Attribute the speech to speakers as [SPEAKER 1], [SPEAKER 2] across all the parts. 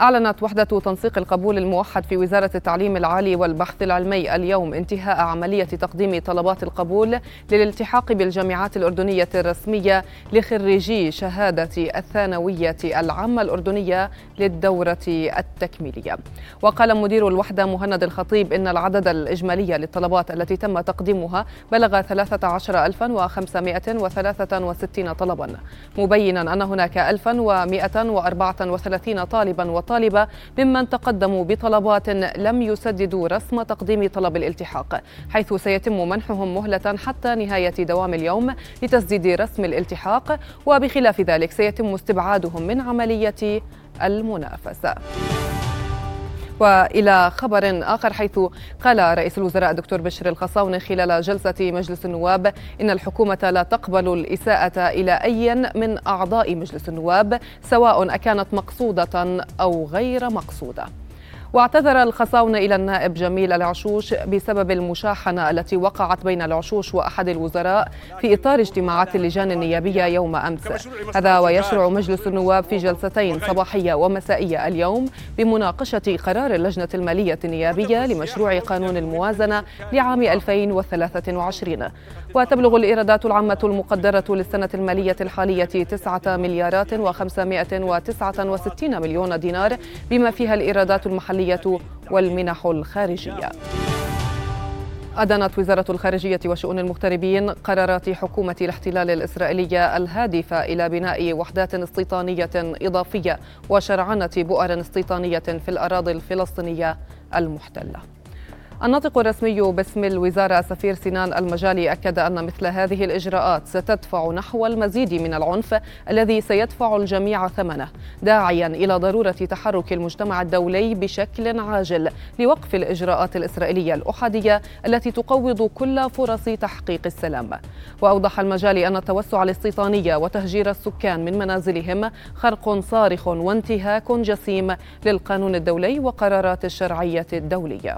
[SPEAKER 1] أعلنت وحدة تنسيق القبول الموحد في وزارة التعليم العالي والبحث العلمي اليوم انتهاء عملية تقديم طلبات القبول للالتحاق بالجامعات الأردنية الرسمية لخريجي شهادة الثانوية العامة الأردنية للدورة التكميلية. وقال مدير الوحدة مهند الخطيب إن العدد الإجمالي للطلبات التي تم تقديمها بلغ 13563 طلبا. مبينا أن هناك 1134 طالبا وطالبة ممن تقدموا بطلبات لم يسددوا رسم تقديم طلب الالتحاق حيث سيتم منحهم مهلة حتى نهاية دوام اليوم لتسديد رسم الالتحاق وبخلاف ذلك سيتم استبعادهم من عملية المنافسة. وإلى خبر آخر حيث قال رئيس الوزراء الدكتور بشر الخصاوني خلال جلسة مجلس النواب إن الحكومة لا تقبل الإساءة إلى أي من أعضاء مجلس النواب سواء أكانت مقصودة أو غير مقصودة. واعتذر الخصاون إلى النائب جميل العشوش بسبب المشاحنة التي وقعت بين العشوش وأحد الوزراء في إطار اجتماعات اللجان النيابية يوم أمس. هذا ويشرع مجلس النواب في جلستين صباحية ومسائية اليوم بمناقشة قرار اللجنة المالية النيابية لمشروع قانون الموازنة لعام 2023 وتبلغ الإيرادات العامة المقدرة للسنة المالية الحالية 9 مليارات و569 مليون دينار بما فيها الإيرادات المحلية المحلية والمنح الخارجية. أدانت وزارة الخارجية وشؤون المغتربين قرارات حكومة الاحتلال الإسرائيلية الهادفة إلى بناء وحدات استيطانية إضافية وشرعنة بؤر استيطانية في الأراضي الفلسطينية المحتلة. الناطق الرسمي باسم الوزارة سفير سنان المجالي أكد أن مثل هذه الإجراءات ستدفع نحو المزيد من العنف الذي سيدفع الجميع ثمنه داعيا إلى ضرورة تحرك المجتمع الدولي بشكل عاجل لوقف الإجراءات الإسرائيلية الأحادية التي تقوض كل فرص تحقيق السلام. وأوضح المجالي أن التوسع الاستيطاني وتهجير السكان من منازلهم خرق صارخ وانتهاك جسيم للقانون الدولي وقرارات الشرعية الدولية.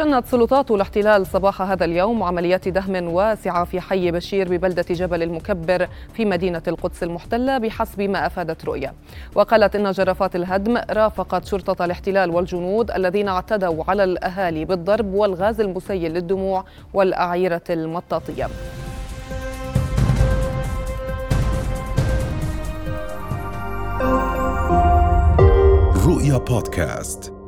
[SPEAKER 1] شنت سلطات الاحتلال صباح هذا اليوم عمليات دهم واسعة في حي بشير ببلدة جبل المكبر في مدينة القدس المحتلة بحسب ما أفادت رؤية. وقالت إن جرافات الهدم رافقت شرطة الاحتلال والجنود الذين اعتدوا على الأهالي بالضرب والغاز المسيل للدموع والأعيرة المطاطية.
[SPEAKER 2] رؤيا بودكاست.